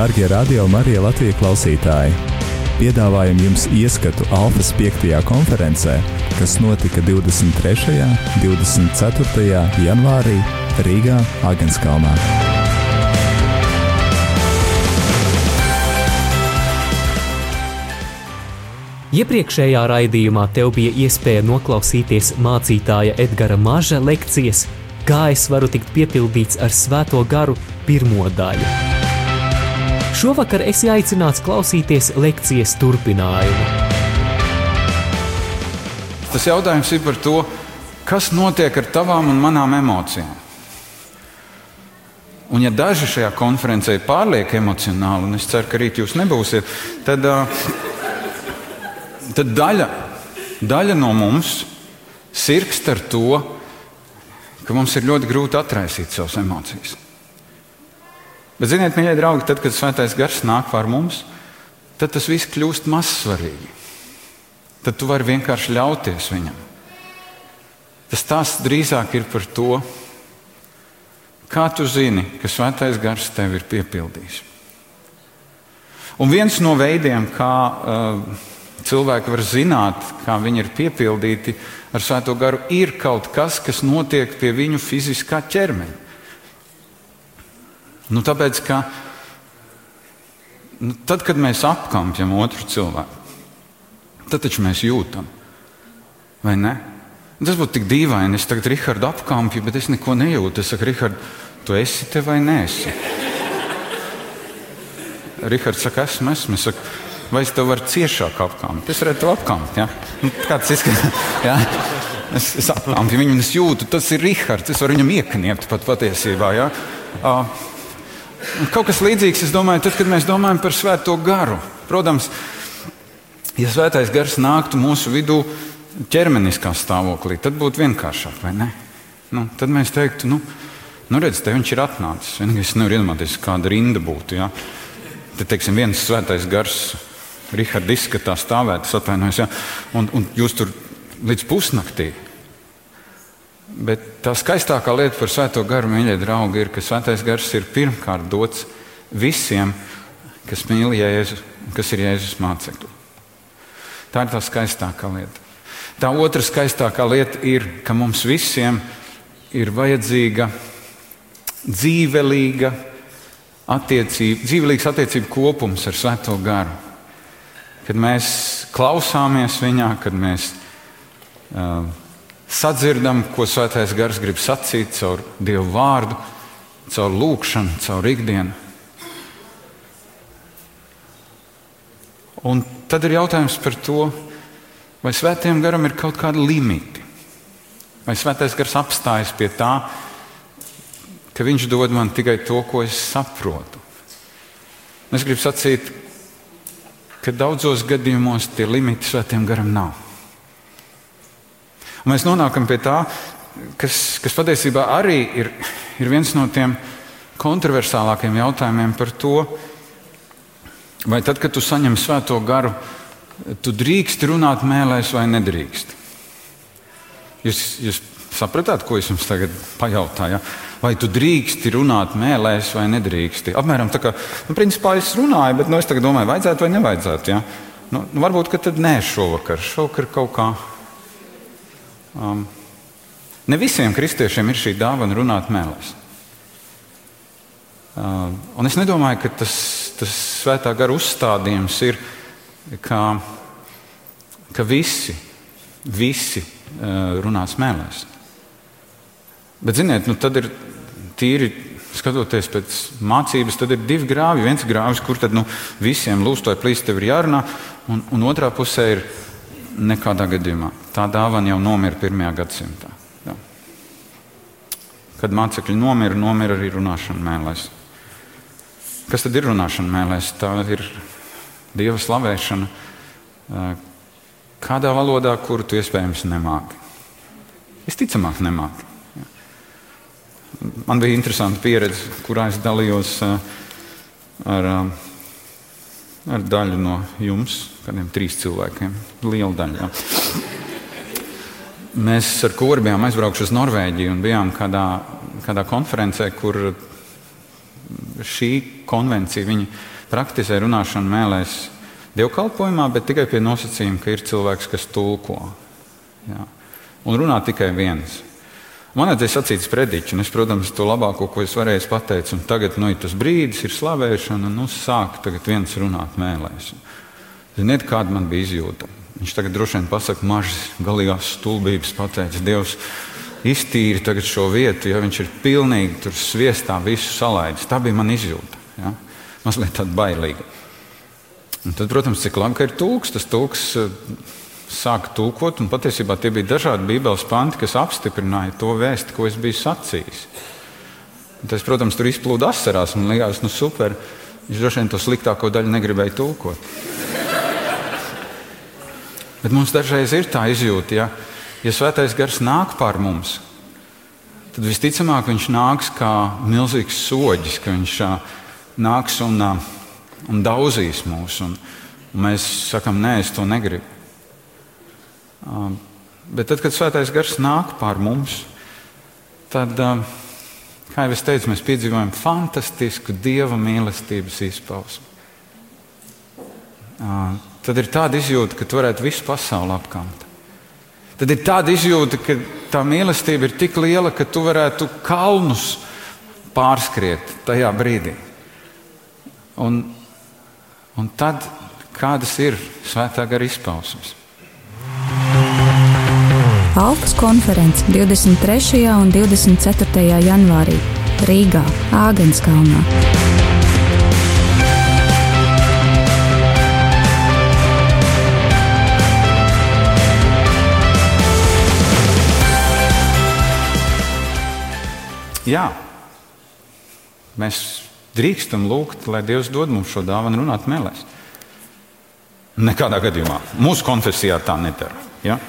Darbie radio Marija Latvijas klausītāji! Piedāvājam jums ieskatu Alfas 5. konferencē, kas notika 23. un 24. janvārī Rīgā, Agenskalnā. Iepriekšējā raidījumā tev bija iespēja noklausīties mācītāja Edgara Maža lekcijas, kā es varu tikt piepildīts ar Svēto garu pirmo daļu. Šovakar esi aicināts klausīties lekcijas turpinājumu. Tas jautājums ir par to, kas notiek ar tavām un manām emocijām. Un, ja daži šajā konferencē ir pārlieku emocionāli, un es ceru, ka rīt jūs nebūsiet, tad, tad daļa, daļa no mums sirgst ar to, ka mums ir ļoti grūti atraisīt savas emocijas. Bet, ziniet, mīļie draugi, tad, kad svētais gars nāk pār mums, tad tas viss kļūst mazsvarīgi. Tad tu vari vienkārši ļauties viņam. Tas tās drīzāk ir par to, kā tu zini, ka svētais gars tev ir piepildījis. Un viens no veidiem, kā uh, cilvēki var zināt, kā viņi ir piepildīti ar svēto garu, ir kaut kas, kas notiek pie viņu fiziskā ķermeņa. Nu, tāpēc, ka nu, tad, kad mēs apkampjam otru cilvēku, tad taču mēs jūtam, vai ne? Tas būtu tik dīvaini. Es tagad Rihardu apkampju, bet es neko nejūtu. Es saku, Rihard, tu esi te vai nē? Rihards saka, esmu, esmu. Es saku, vai es tev varu ciešāk apkampīt? Es redzu, apkampīt. Ja? Nu, kā tas izskatās? Ja? Es, es apkampju viņu es jūtu, tas ir Rihards. Es varu viņam iekniept pat patiesībā. Ja? Uh, Kaut kas līdzīgs, es domāju, tad, kad mēs domājam par svēto garu. Protams, ja svētais gars nāktu mūsu vidū ķermeniskā stāvoklī, tad būtu vienkāršāk, vai ne? Nu, tad mēs teiktu, nu, nu redz, te viņš ir atnācis. Es nevaru iedomāties, kāda rinda būtu. Ja? Te, teiksim, viens svētais gars, Rihards, izskatā stāvēt, atvainojos, ja? un, un jūs tur līdz pusnaktī Bet tā skaistākā lieta par Svēto garu, mīļie draugi, ir, ka Svētais gars ir pirmkārt dots visiem, kas mīl Jēzu, kas ir Jēzus mācekļi. Tā ir tā skaistākā lieta. Tā otra skaistākā lieta ir, ka mums visiem ir vajadzīga dzīvelīga attiecība, dzīvelīgs attiecību kopums ar Svēto garu. Kad mēs klausāmies viņā, kad mēs uh, sadzirdam, ko Svētais Gars grib sacīt caur Dievu vārdu, caur lūgšanu, caur ikdienu. Un tad ir jautājums par to, vai Svētajam garam ir kaut kāda limita. Vai Svētais gars apstājas pie tā, ka viņš dod man tikai to, ko es saprotu. Es gribu sacīt, ka daudzos gadījumos tie limiti Svētajam garam nav. Un mēs nonākam pie tā, kas, kas patiesībā arī ir, ir viens no tiem kontroversālākiem jautājumiem par to, vai tad, kad tu saņem svēto garu, tu drīkst runāt mēlēs vai nedrīkst. Jūs, jūs sapratāt, ko es jums tagad pajautāju? Vai tu drīksti runāt mēlēs vai nedrīksti? Apmēram tā kā, nu, principā es runāju, bet nu, es tagad domāju, vajadzētu vai nevajadzētu. Ja? Nu, nu, varbūt, ka tad nē, šovakar, šovakar kaut kā Um, ne visiem kristiešiem ir šī dāvana runāt mēlēs. Uh, un es nedomāju, ka tas, tas svētā gara uzstādījums ir, ka, ka visi, visi uh, runās mēlēs. Bet, ziniet, nu, tad ir tīri skatoties pēc mācības, tad ir divi grāvi. Viens grāvis, kur tad nu, visiem lūstoja plīst, tev ir jārunā, un, un otrā pusē ir nekādā gadījumā. Tā dāvana jau nomira pirmajā gadsimtā. Jā. Kad mācekļi nomira, nomira arī runāšana mēlēs. Kas tad ir runāšana mēlēs? Tā ir dieva slavēšana kādā valodā, kuru tu iespējams nemāki. Visticamāk, nemāki. Man bija interesanta pieredze, kurā es dalījos ar, ar daļu no jums, kādiem trīs cilvēkiem. Liela daļa. Jā. Mēs ar kuru bijām aizbraukuši uz Norvēģiju un bijām kādā, kādā konferencē, kur šī konvencija viņa praktizē runāšanu mēlēs dievkalpojumā, bet tikai pie nosacījuma, ka ir cilvēks, kas tulko. Jā. Un runā tikai viens. Man vajadzēja sacīt sprediķi, un es, protams, to labāko, ko es varēju pateikt. Un tagad nu, ir tas brīdis, ir slavēšana, un nu, sāk viens runāt mēlēs. Ziniet, kāda man bija izjūta? Viņš tagad droši vien pasakā, mažas galīgās stulbības, pateicis, Dievs, iztīri šo vietu, ja viņš ir pilnīgi tur sviestā visu salaidis. Tā bija mana izjūta. Ja? Mazliet tāda bailīga. Un tad, protams, cik labi, ka ir tūks, tas tūks sāka tulkot, un patiesībā tie bija dažādi Bībeles panti, kas apstiprināja to vēstu, ko es biju sacījis. Un tas, protams, tur izplūda asarās, man liekas, nu super. Viņš droši vien to sliktāko daļu negribēja tulkot. Bet mums dažreiz ir tā izjūta, ja, ja svētais gars nāk pār mums, tad visticamāk viņš nāks kā milzīgs soģis, ka viņš nāks un nāks un daudzīs mūs. Un, un mēs sakām, nē, es to negribu. Uh, bet tad, kad svētais gars nāk pār mums, tad, uh, kā jau es teicu, mēs piedzīvojam fantastisku dieva mīlestības izpausmi. Uh, tad ir tāda izjūta, ka tu varētu visu pasauli apkamt. Tad ir tāda izjūta, ka tā mīlestība ir tik liela, ka tu varētu kalnus pārskriet tajā brīdī. Un, Un tad kādas ir svētā gara izpausmes? Alfas konferences 23. un 24. janvārī Rīgā, Āgenskalnā. Jā, mēs drīkstam lūgt, lai Dievs dod mums šo dāvanu runāt mēlēs. Nekādā gadījumā. Mūsu konfesijā tā nedara. Ja?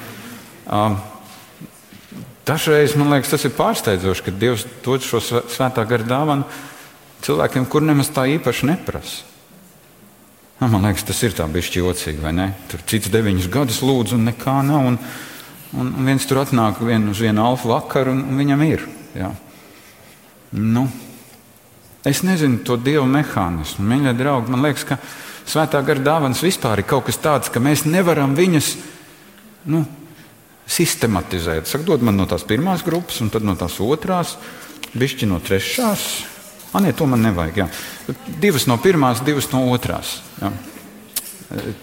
Um, dažreiz man liekas, tas ir pārsteidzoši, ka Dievs dod šo svētā gara dāvanu cilvēkiem, kur nemaz tā īpaši neprasa. Nu, man liekas, tas ir tā bišķi jocīgi, vai ne? Tur cits deviņus gadus lūdzu, un nekā nav. Un, un, viens tur atnāk vien uz vienu alfa vakaru, un, un viņam ir. Ja? Nu, Es nezinu to dievu mehānismu. Mīļie draugi, man liekas, ka svētā gara dāvāns vispār ir kaut kas tāds, ka mēs nevaram viņas nu, sistematizēt. Saka, dod man no tās pirmās grupas, un tad no tās otrās, bišķi no trešās. Ah, nē, to man nevajag. Jā. Divas no pirmās, divas no otrās. Jā.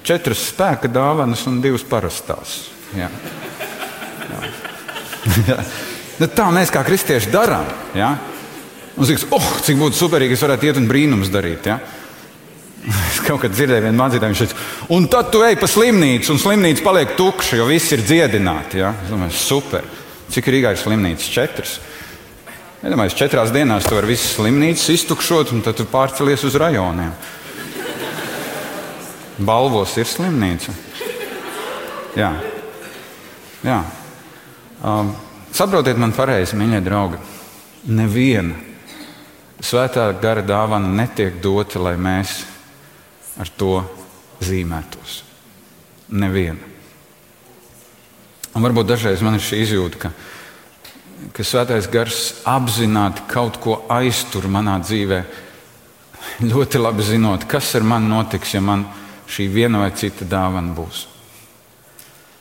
Četras spēka dāvanas un divas parastās. Jā. Jā. Nu, tā mēs kā kristieši darām. Jā. Un domāju, oh, cik būtu superīgi, ja varētu iet un brīnums darīt. Ja? Es kaut kad dzirdēju, viena mācītāja, teica, un tad tu ej pa slimnīcu, un slimnīca paliek tukša, jo viss ir dziedināti. Ja? Es domāju, super. Cik Rīgā ir slimnīcas? Četras. Es domāju, četrās dienās tu vari visas slimnīcas iztukšot, un tad tu pārcelies uz rajoniem. Balvos ir slimnīca. Jā. Jā. Um, saprotiet man pareizi, mīļie draugi. Neviena Svētā gara dāvana netiek dota, lai mēs ar to zīmētos. Neviena. Un varbūt dažreiz man ir šī izjūta, ka, ka svētais gars apzināti kaut ko aiztur manā dzīvē, ļoti labi zinot, kas ar mani notiks, ja man šī viena vai cita dāvana būs.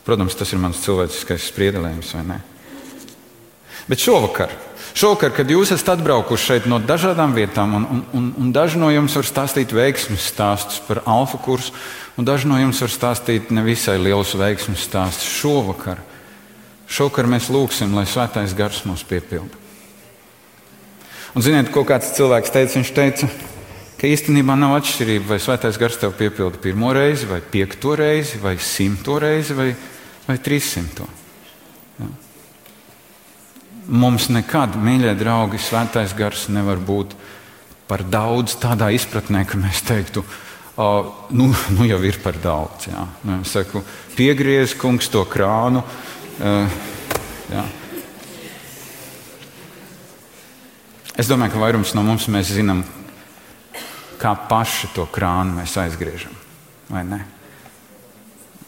Protams, tas ir mans cilvēciskais spriedelējums, vai ne? Bet šovakar Šovakar, kad jūs esat atbraukuši šeit no dažādām vietām, un, un, un, un daži no jums var stāstīt veiksmju stāstus par alfa kursu, un daži no jums var stāstīt nevisai lielus veiksmju stāstus šovakar. Šovakar mēs lūgsim, lai svētais gars mūs piepilda. Un ziniet, ko kāds cilvēks teica? Viņš teica, ka īstenībā nav atšķirība, vai svētais gars tev piepilda pirmo reizi, vai piekto reizi, vai simto reizi, vai, vai trīssimto mums nekad, mīļie draugi, svētais gars nevar būt par daudz tādā izpratnē, ka mēs teiktu, uh, nu, nu jau ir par daudz. Jā. Nu, es saku, piegriez kungs to krānu. Uh, jā. es domāju, ka vairums no mums zinām, kā paši to krānu mēs aizgriežam. Vai ne?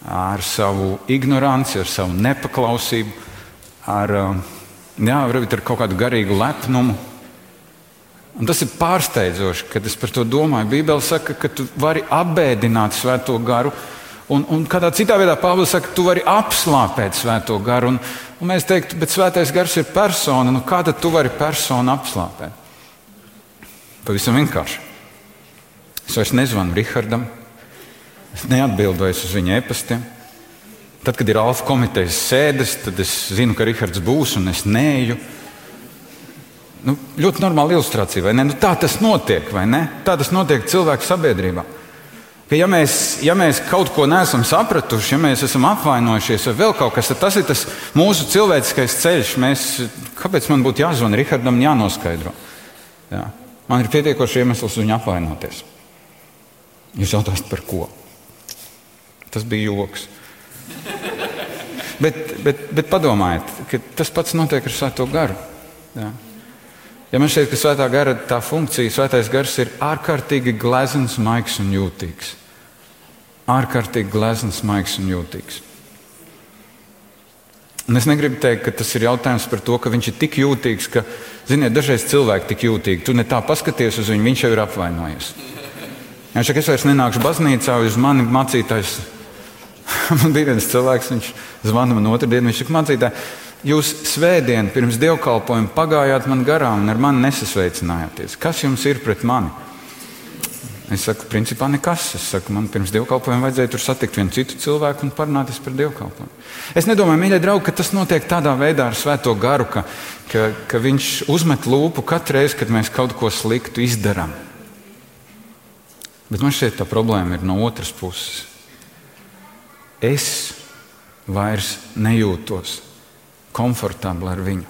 Ar savu ignoranci, ar savu nepaklausību, ar uh, Jā, varbūt ar kaut kādu garīgu lepnumu. Un tas ir pārsteidzoši, kad es par to domāju. Bībele saka, ka tu vari apbēdināt svēto garu, un, un kādā citā vietā Pāvils saka, ka tu vari apslāpēt svēto garu. Un, un mēs teiktu, bet svētais gars ir persona. Nu, kā tad tu vari personu apslāpēt? Pavisam vienkārši. Es vairs nezvanu Rihardam, es neatbildēju uz viņa e-pastiem. Tad, kad ir Alfa komitejas sēdes, tad es zinu, ka Rihards būs un es neju. Nu, ļoti normāla ilustrācija, vai ne? Nu, tā tas notiek, vai ne? Tā tas notiek cilvēku sabiedrībā. Ka ja, mēs, ja mēs kaut ko neesam sapratuši, ja mēs esam apvainojušies vai vēl kaut kas, tad tas ir tas mūsu cilvēciskais ceļš. Mēs, kāpēc man būtu jāzvan Rihardam un jānoskaidro? Jā. Man ir pietiekoši iemesls viņu apvainoties. Jūs jautājat, par ko? Tas bija joks. bet, bet, bet padomājiet, ka tas pats notiek ar Svēto garu. Jā. Ja man šķiet, ka svētā gara tā funkcija, svētais gars ir ārkārtīgi glezns, maigs un jūtīgs. Ārkārtīgi glezns, maigs un jūtīgs. Un es negribu teikt, ka tas ir jautājums par to, ka viņš ir tik jūtīgs, ka, ziniet, dažreiz cilvēki ir tik jūtīgi. Tu ne tā paskaties uz viņu, viņš jau ir apvainojies. Ja šeit es vairs nenākšu baznīcā, uz mani mācītājs. man bija viens cilvēks, viņš zvana man otru dienu. Viņš saka, mācītāj, jūs svētdien pirms dievkalpojuma pagājāt man garām un ar mani nesasveicinājāties. Kas jums ir pret mani? Es saku, principā nekas. Es saku, man pirms dievkalpojuma vajadzēja tur satikt vienu citu cilvēku un parunāties par dievkalpojumu. Es nedomāju, mīļie draugi, ka tas notiek tādā veidā ar Svēto garu, ka, ka, ka viņš uzmet lūpu katru reizi, kad mēs kaut ko sliktu izdarām. Bet man šķiet, tā problēma ir no otras puses. Es vairs nejūtos komfortabli ar viņu.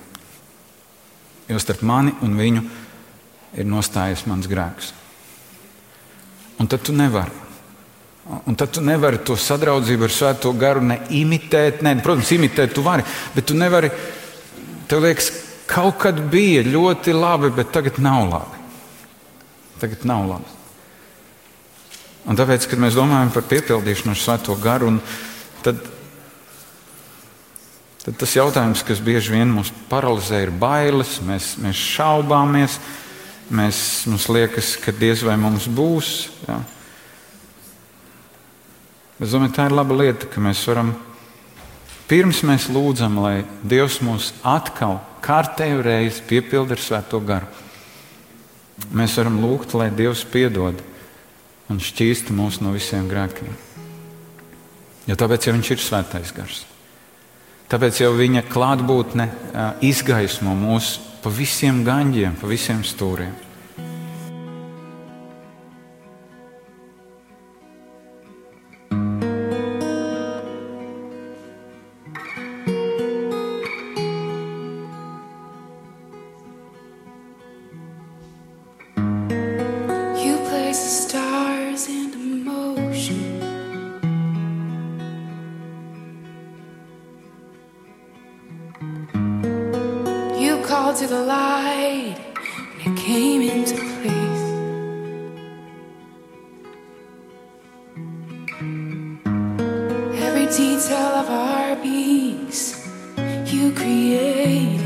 Jo starp mani un viņu ir nostājies mans grēks. Un tad tu nevari. Un tad tu nevari to sadraudzību ar Svēto garu ne imitēt. Ne, protams, imitēt tu vari, bet tu nevari. Tev liekas, kaut kad bija ļoti labi, bet tagad nav labi. Tagad nav labi. Un tāpēc, kad mēs domājam par piepildīšanu ar Svēto garu, tad, tad tas jautājums, kas bieži vien mūs paralizē, ir bailes, mēs, mēs šaubāmies, mēs, mums liekas, ka diez vai mums būs. Ja. Es domāju, tā ir laba lieta, ka mēs varam, pirms mēs lūdzam, lai Dievs mūs atkal kārtējo reizi piepilda ar Svēto garu. Mēs varam lūgt, lai Dievs piedod un šķīsta mūs no visiem grēkiem. Jo tāpēc jau viņš ir svētais gars. Tāpēc jau viņa klātbūtne izgaismo mūs pa visiem gaņģiem, pa visiem stūriem. free.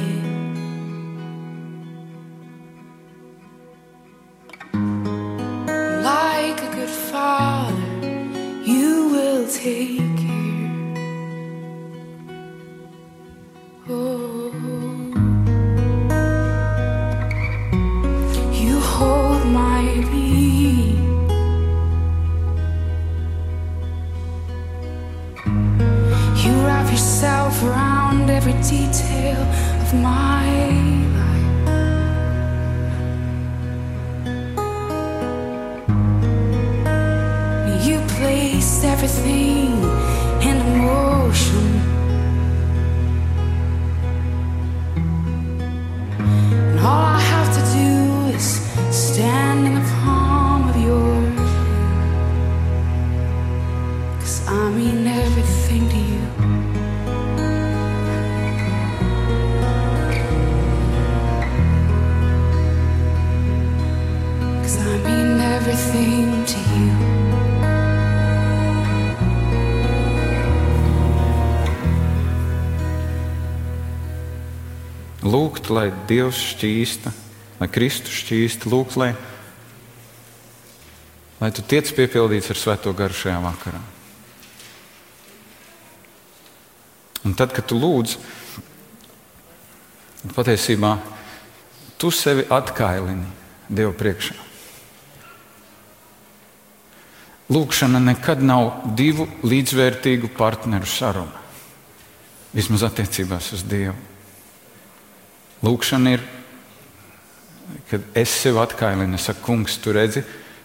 Lūgt, lai Dievs šķīsta lai Kristus šķīsti lūgt, lai, lai tu tiec piepildīts ar Svēto garu šajā vakarā. Un tad, kad tu lūdz, patiesībā tu sevi atkailini Dievu priekšā. Lūkšana nekad nav divu līdzvērtīgu partneru saruna. Vismaz attiecībās uz Dievu. Lūkšana ir, kad es sev atkailinu, es saku, kungs, tu redzi,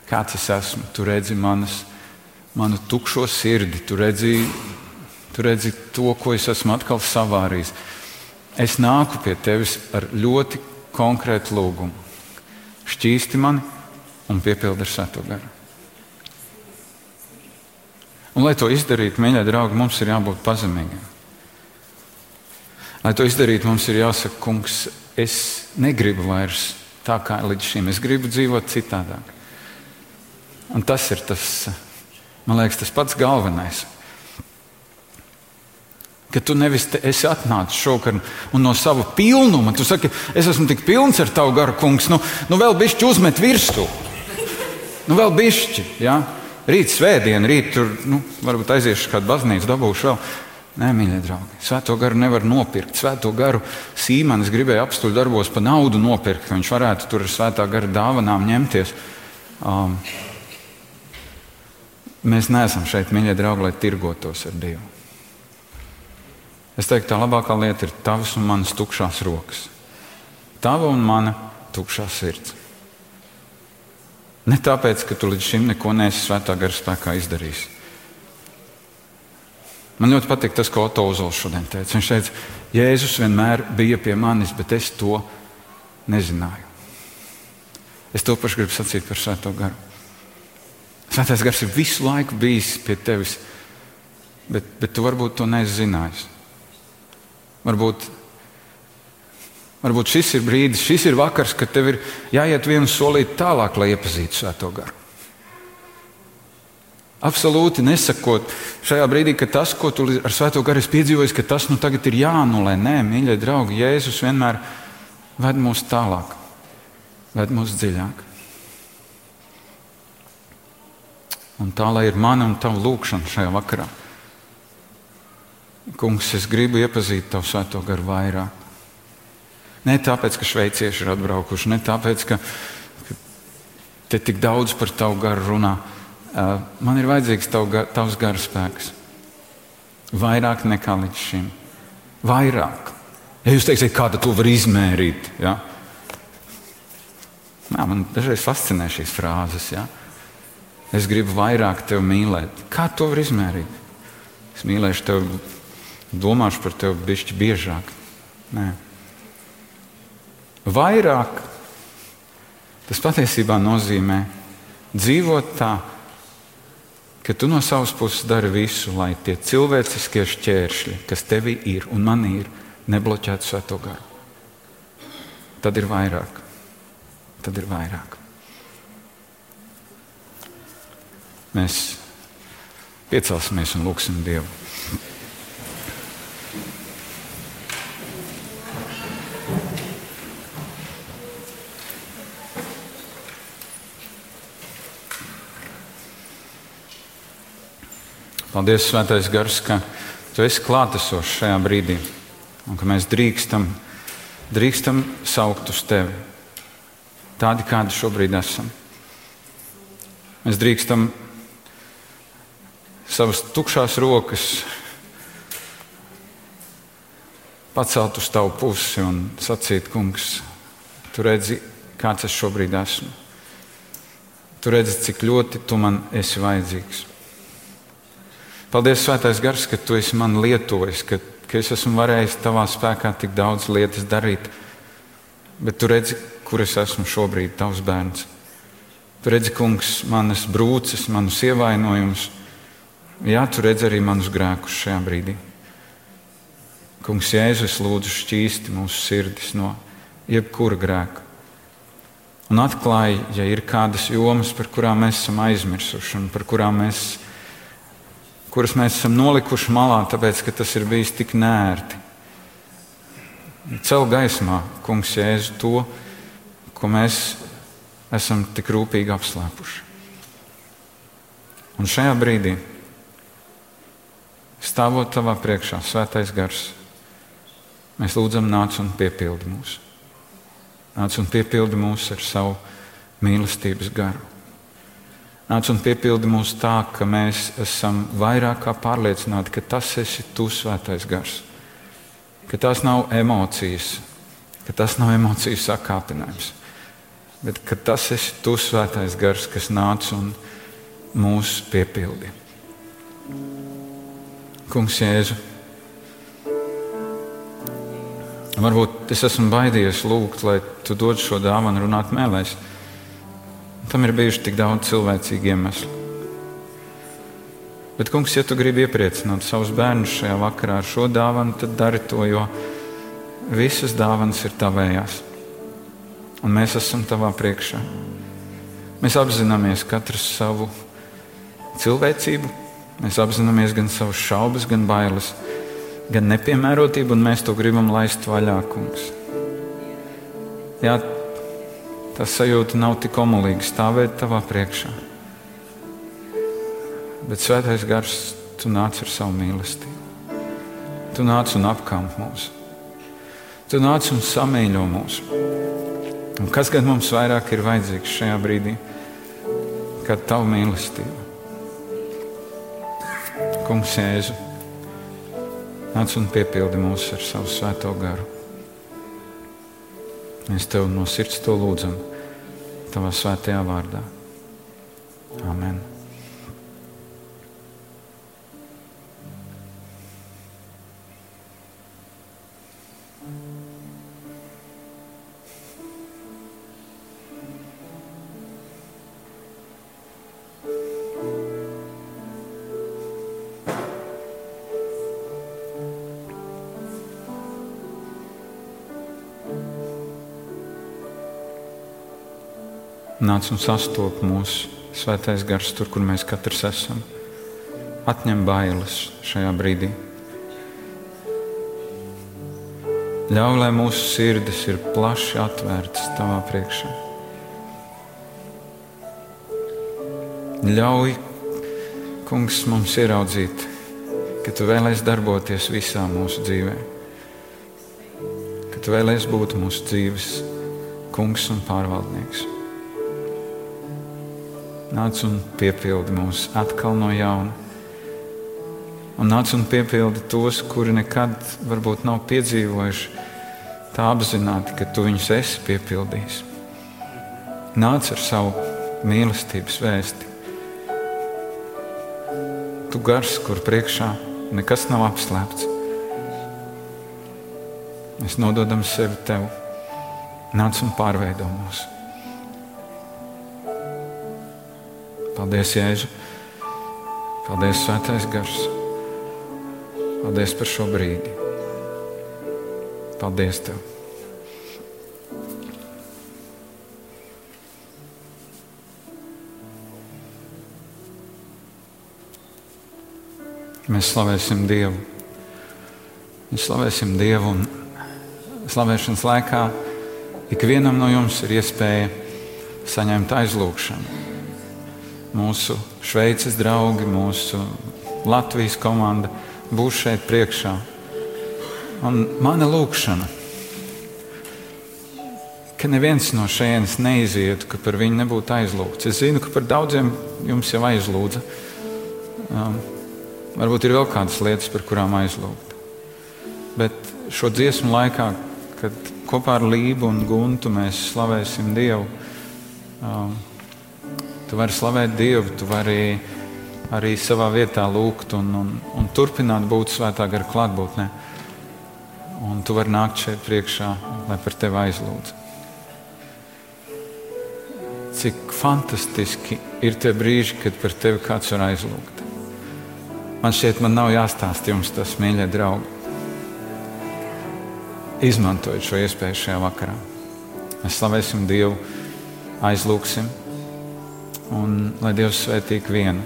kāds es esmu, tu redzi manas, manu tukšo sirdi, tu redzi, tu redzi to, ko es esmu atkal savārījis. Es nāku pie tevis ar ļoti konkrētu lūgumu. Šķīsti mani un piepildi ar svēto garu. Un, lai to izdarītu, mīļie draugi, mums ir jābūt pazemīgiem. Lai to izdarītu, mums ir jāsaka, kungs, es negribu vairs tā kā līdz šim. Es gribu dzīvot citādāk. Un tas ir tas, man liekas, tas pats galvenais. Ka tu nevis te esi atnācis šovakar un no sava pilnuma, tu saki, es esmu tik pilns ar tavu garu, kungs, nu, nu vēl bišķi uzmet virsū. Nu vēl bišķi, jā. Ja? Rīt svētdiena, rīt tur nu, varbūt aiziešu kādu baznīcu, dabūšu vēl. Nē, mīļie draugi, svēto garu nevar nopirkt. Svēto garu Sīmanis gribēja apstuļu darbos pa naudu nopirkt, ka viņš varētu tur ar svētā gara dāvanām ņemties. Um, mēs neesam šeit, mīļie draugi, lai tirgotos ar Dievu. Es teiktu, tā labākā lieta ir tavas un manas tukšās rokas. Tava un mana tukšā sirds. Ne tāpēc, ka tu līdz šim neko neesi svētā gara spēkā izdarījis. Man ļoti patīk tas, ko Oto Uzols šodien teica. Viņš teica, Jēzus vienmēr bija pie manis, bet es to nezināju. Es to pašu gribu sacīt par Svēto garu. Svētais gars ir visu laiku bijis pie tevis, bet, bet tu varbūt to nezinājis. Varbūt Varbūt šis ir brīdis, šis ir vakars, kad tev ir jāiet vienu solīti tālāk, lai iepazītu Svēto garu. Absolūti nesakot šajā brīdī, ka tas, ko tu ar Svēto garu esi piedzīvojis, ka tas nu tagad ir jānulē. Nē, mīļie draugi, Jēzus vienmēr ved mūs tālāk, ved mūs dziļāk. Un tā lai ir mana un tava lūkšana šajā vakarā. Kungs, es gribu iepazīt tavu Svēto garu vairāk. Ne tāpēc, ka šveicieši ir atbraukuši, ne tāpēc, ka, te tik daudz par tavu garu runā. Man ir vajadzīgs tav, tavs garu spēks. Vairāk nekā līdz šim. Vairāk. Ja jūs teiksiet, kāda to var izmērīt, ja? Nā, man dažreiz fascinē šīs frāzes. Ja? Es gribu vairāk tevi mīlēt. Kā to var izmērīt? Es mīlēšu tevi, domāšu par tevi bišķi biežāk. Nē. Vairāk tas patiesībā nozīmē dzīvot tā, ka tu no savas puses dari visu, lai tie cilvēciskie šķēršļi, kas tevī ir un man ir, nebloķētu svēto garu. Tad ir vairāk. Tad ir vairāk. Mēs piecelsimies un lūgsim Dievu. Paldies, Svētais Gars, ka Tu esi klātesošs šajā brīdī un ka mēs drīkstam, drīkstam saukt uz Tevi tādi, kādi šobrīd esam. Mēs drīkstam savas tukšās rokas pacelt uz tavu pusi un sacīt, kungs, tu redzi, kāds es šobrīd esmu. Tu redzi, cik ļoti tu man esi vajadzīgs. Paldies, Svētais Gars, ka tu esi man lietojis, ka, ka es esmu varējis tavā spēkā tik daudz lietas darīt. Bet tu redzi, kur es esmu šobrīd, tavs bērns. Tu redzi, kungs, manas brūces, manus ievainojumus. Jā, tu redzi arī manus grēkus šajā brīdī. Kungs, Jēzus, lūdzu, šķīsti mūsu sirdis no jebkura grēka. Un atklāja, ja ir kādas jomas, par kurām mēs esam aizmirsuši un par kurām mēs esam kuras mēs esam nolikuši malā, tāpēc ka tas ir bijis tik nērti. Cel gaismā, Kungs, Jēzu, to, ko mēs esam tik rūpīgi apslēpuši. Un šajā brīdī, stāvot tavā priekšā, svētais gars, mēs lūdzam, nāc un piepildi mūs. Nāc un piepildi mūs ar savu mīlestības garu. Nāc un piepildi mūs tā, ka mēs esam vairāk kā pārliecināti, ka tas esi tu svētais gars. Ka tas nav emocijas, ka tas nav emociju sakāpinājums, bet ka tas esi tu svētais gars, kas nāc un mūs piepildi. Kungs, Jēzu, varbūt es esmu baidījies lūgt, lai tu dod šo dāvanu runāt mēlēs. Tam ir bijuši tik daudz cilvēcīgi iemesli. Bet, kungs, ja tu gribi iepriecināt savus bērnus šajā vakarā ar šo dāvanu, tad dari to, jo visas dāvanas ir tavējās. Un mēs esam tavā priekšā. Mēs apzināmies katru savu cilvēcību, mēs apzināmies gan savas šaubas, gan bailes, gan nepiemērotību, un mēs to gribam laist vaļā, kungs. Jā, Tas sajūta nav tik omulīga stāvēt tavā priekšā. Bet svētais gars, tu nāc ar savu mīlestību. Tu nāc un apkamp mūs. Tu nāc un samīļo mūs. Un kas gan mums vairāk ir vajadzīgs šajā brīdī, kad tavu mīlestību? Kungs, Jēzu, nāc un piepildi mūs ar savu svēto garu. Mēs tev no sirds to lūdzam, tavā svētajā vārdā. Amen. Nāc un sastop mūsu svētais gars tur, kur mēs katrs esam. Atņem bailes šajā brīdī. Ļauj, lai mūsu sirdis ir plaši atvērtas tavā priekšā. Ļauj, kungs, mums ieraudzīt, ka tu vēlēsies darboties visā mūsu dzīvē, ka tu vēlēsies būt mūsu dzīves kungs un pārvaldnieks. Nāc un piepildi mūs atkal no jauna. Un nāc un piepildi tos, kuri nekad varbūt nav piedzīvojuši tā apzināti, ka tu viņus esi piepildījis. Nāc ar savu mīlestības vēsti. Tu gars, kur priekšā nekas nav apslēpts. Mēs nododam sevi tev. Nāc un pārveido mūsu. Paldies, Jēzu! Paldies, Svētais Gars! Paldies par šo brīdi! Paldies Tev! Mēs slavēsim Dievu. Mēs slavēsim Dievu un slavēšanas laikā ikvienam no jums ir iespēja saņemt aizlūgšanu mūsu Šveices draugi, mūsu Latvijas komanda būs šeit priekšā. Un mana lūkšana, ka neviens no šejienes neizietu, ka par viņu nebūtu aizlūgts. Es zinu, ka par daudziem jums jau aizlūdza. Um, varbūt ir vēl kādas lietas, par kurām aizlūgt. Bet šo dziesmu laikā, kad kopā ar Lību un Guntu mēs slavēsim Dievu, um, Tu vari slavēt Dievu, tu vari arī savā vietā lūgt un, un, un turpināt būt svētā gara klātbūtnē. Un tu vari nākt šeit priekšā, lai par tevi aizlūdzu. Cik fantastiski ir tie brīži, kad par tevi kāds var aizlūgt. Man šķiet, man nav jāstāsta jums tas, mīļie draugi. Izmantojiet šo iespēju šajā vakarā. Mēs slavēsim Dievu, aizlūgsim Un lai Dievs svētī ikvienu,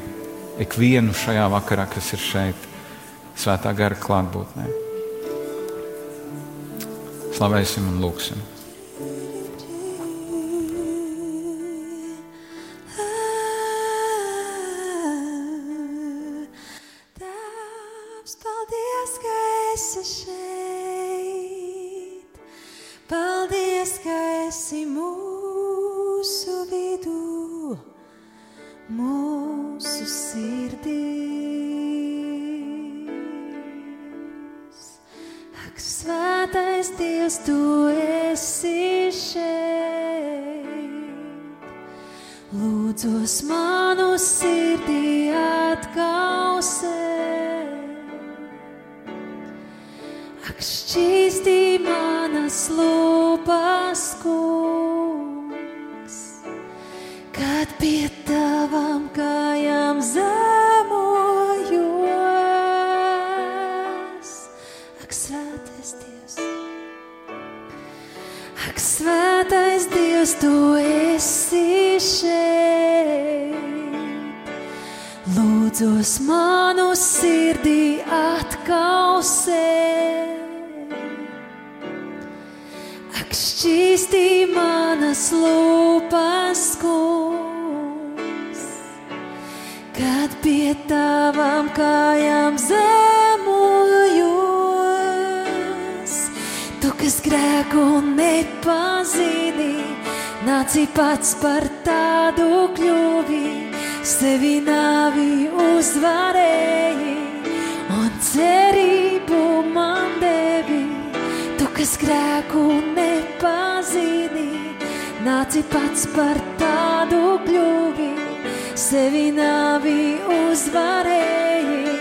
ikvienu šajā vakarā, kas ir šeit, svētā gara klātbūtnē. Slavēsim un lūgsim. Esi šeit. Lūdzos manu sirdī atkausē. Ak, šķīstī manas lūpas, kungs, kad pie tavām kājām zemojos. Tu, kas grēku nepazini, nāci pats par tādu kļuvi, sevi nāvi uzvarēji un cerību man devi. Tu, kas grēku nepazini, nāci pats par tādu kļuvi, sevi nāvi uzvarēji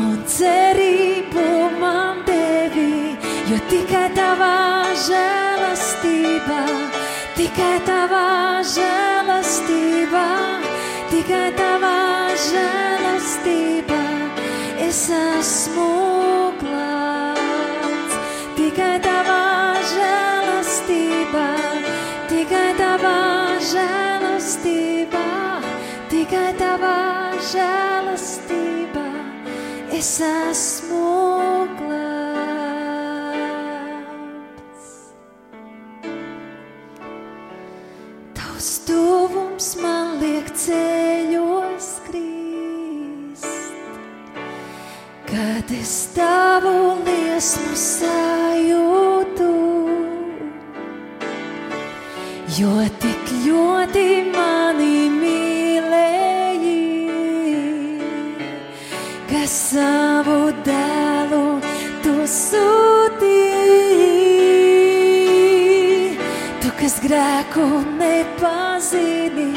un cerību man devi, jo tikai tavā žēlastībā, tikai tavā žēlastībā, tikai tavā žēlastībā es esmu glābts. Tikai tavā žēlastībā, tikai tavā žēlastībā, tikai tavā žēlastībā es esmu glābts. Liesmu sajūtu. Jo tik ļoti mani mīlēji, ka savu dēlu tu sūtīji. Tu, kas grēku nepazini,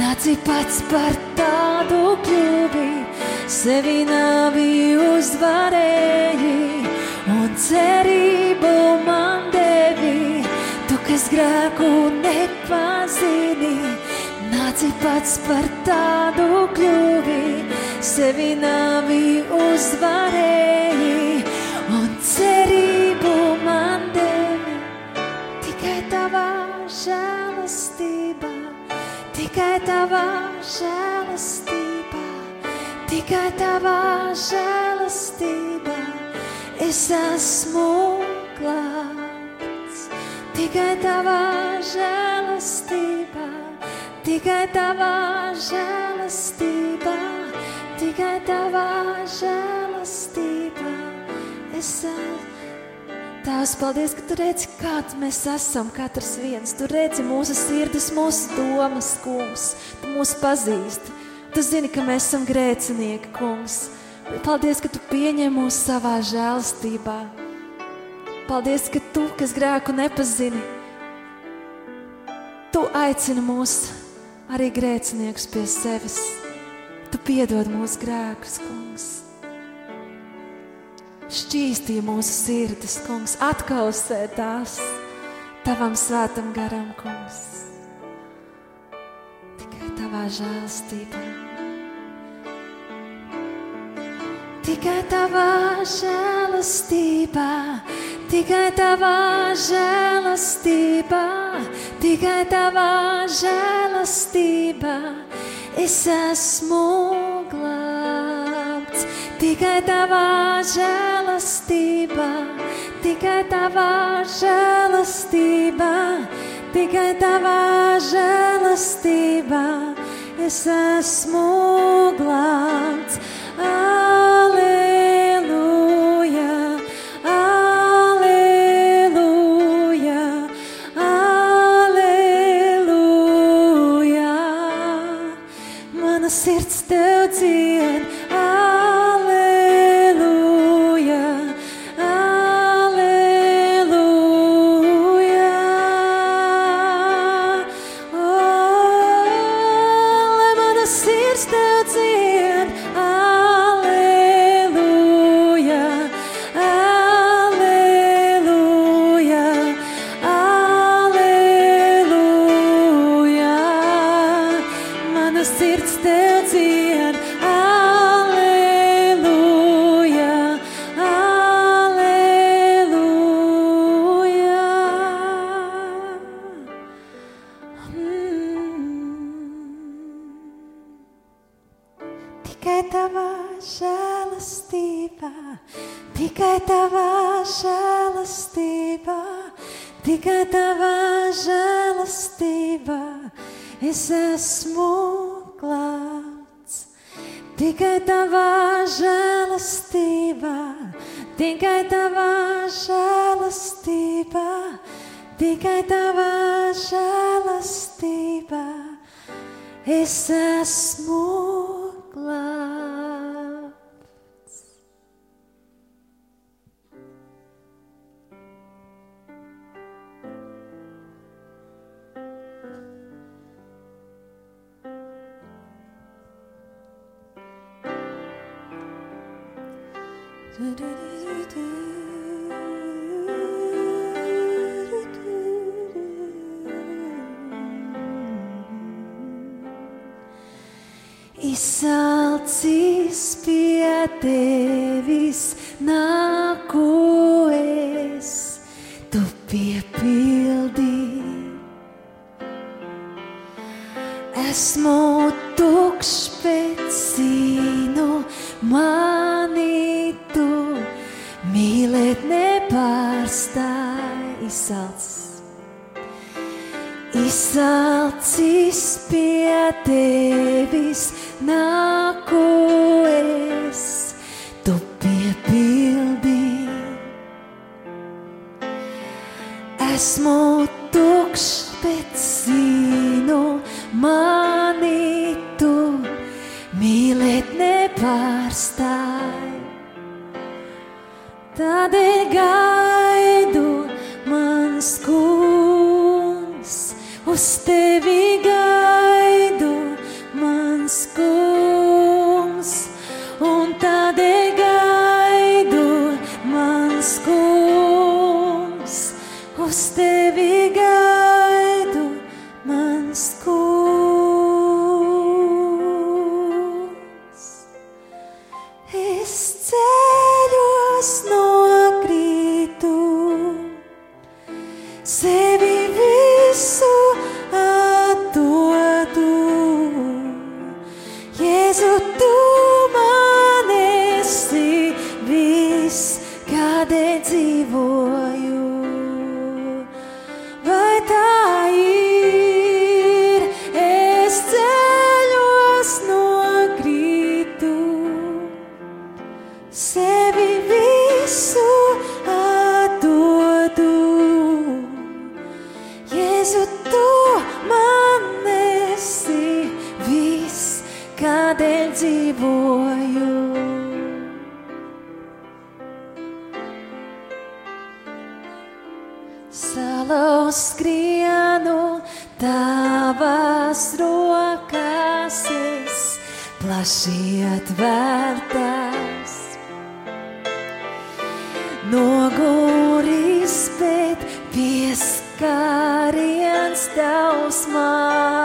nāci pats par tādu kļuvi, sevi nāvi uzvarēji cerību man devi. Tu, kas grēku nepazini, nāci pats par tādu kļuvi, sevi nāvi uzvarēji un cerību man devi. Tikai tavā žēlastībā, tikai tavā žēlastībā, tikai tavā žēlastībā es esmu glābts. Tikai tavā žēlastībā, tikai tavā žēlastībā, tikai tavā žēlastībā es esmu. Tēvs, paldies, ka tu redzi, kāds mēs esam, katrs viens. Tu redzi mūsu sirdis, mūsu domas, kungs. Tu mūs pazīsti. Tu zini, ka mēs esam grēcinieki, kungs. Paldies, ka tu pieņem mūs savā žēlstībā. Paldies, ka tu, kas grēku nepazini, tu aicini mūs arī grēciniekus pie sevis. Tu piedod mūsu grēkus, kungs šķīstīja mūsu sirdis, kungs, atkausē tās tavam svētam garam, kungs. Tikai tavā žēlstībā. Tikai tavā žēlastībā, tikai tavā žēlastībā, tikai tavā žēlastībā es esmu glābts. Tikai tavā žēlastībā, tikai tavā žēlastībā, tikai tavā žēlastībā es esmu glābts. Aleluja, tavā žēlastībā es esmu glābts. nepārstāj. Tādēļ gaidu mans kungs uz tevi gaidu. Salau skrienu tavas rokas, es plaši atvērtas. Noguris, bet pieskariens tavs man.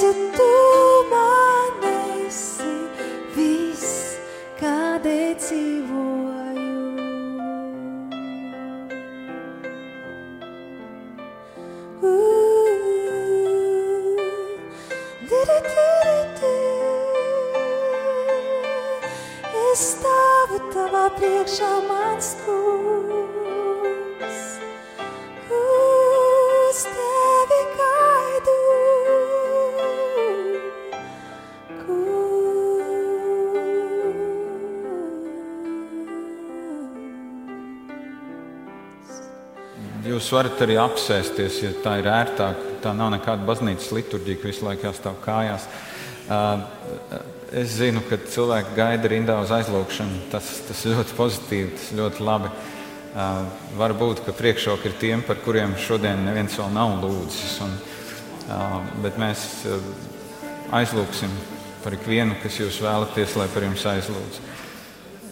si tú Jūs varat arī apsēsties, ja tā ir ērtāk. Tā nav nekāda baznīcas liturģija, ka visu laiku jāstāv kājās. Es zinu, ka cilvēki gaida rindā uz aizlūgšanu. Tas, tas ļoti pozitīvi, tas ļoti labi. Varbūt, ka priekšroka ir tiem, par kuriem šodien neviens vēl nav lūdzis. Un, bet mēs aizlūgsim par ikvienu, kas jūs vēlaties, lai par jums aizlūdz.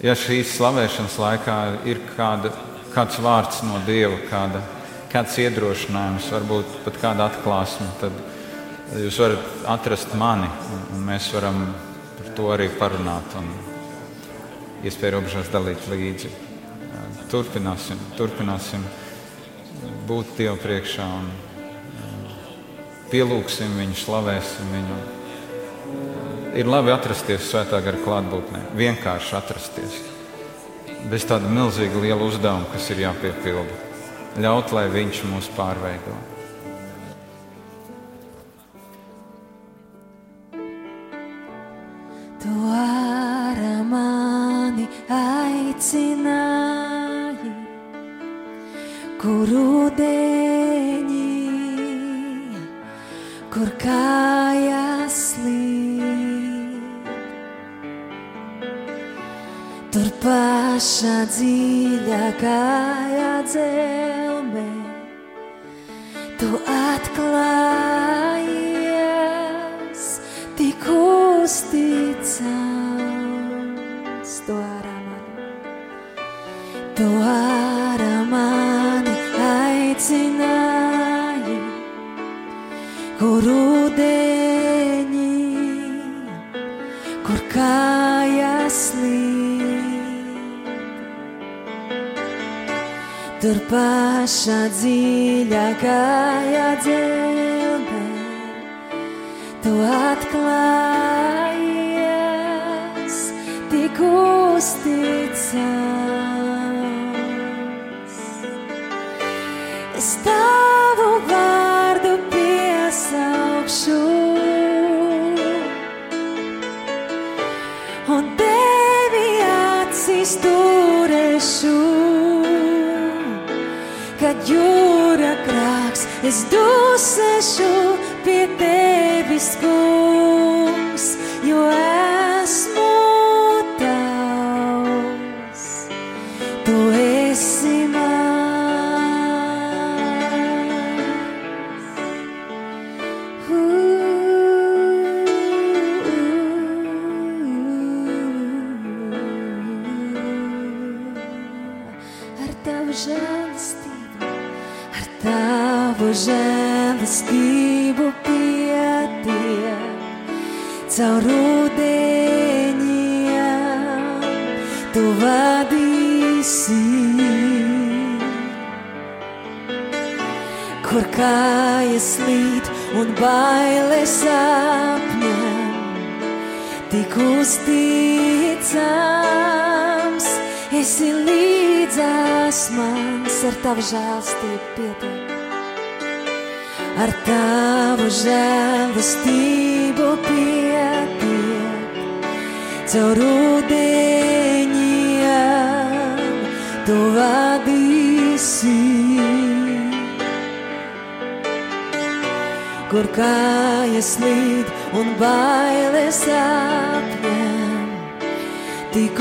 Ja šīs slavēšanas laikā ir kāda kāds vārds no Dieva, kāda, kāds iedrošinājums, varbūt pat kāda atklāsme, tad jūs varat atrast mani, un, un mēs varam par to arī parunāt un iespēju robežās dalīt līdzi. Turpināsim, turpināsim būt Dieva priekšā un pielūgsim viņu, slavēsim viņu. Ir labi atrasties svētā gara klātbūtnē, vienkārši atrasties bez tāda milzīga liela uzdevuma, kas ir jāpiepilda. Ļaut, lai Viņš mūs pārveido. Esi līdzās mans ar tavu žēlstību pietiek. Ar tavu žēlastību pietiek, caur ūdeņiem tu vadīsi. Kur kājas slīd un bailes apņem, tik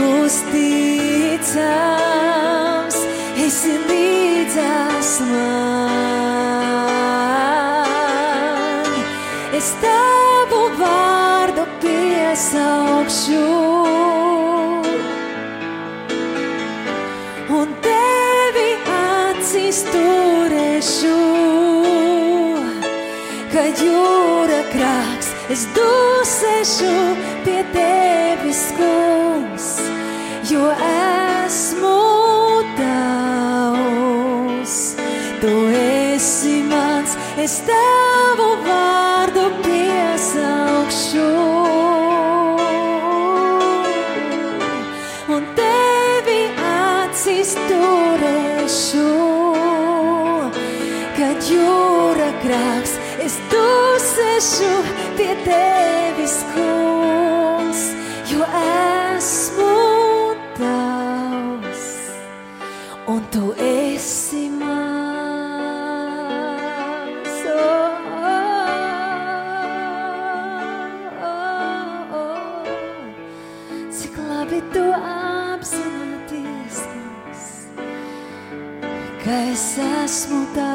uzticams, esi līdzās man. Es tavu vārdu piesaukšu. Un tevi acīs turēšu, kad jūra krāks, es dusēšu pie tevis, kungs, jo esmu es tavu vārdu piesaukšu. Un tevi acīs turēšu, kad jūra grāks, es dusēšu pie tevis, kungs, jo esmu tavs un tu esi. Es esmu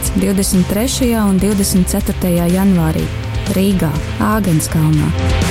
konference 23. un 24. janvārī Rīgā, Āgenskalnā.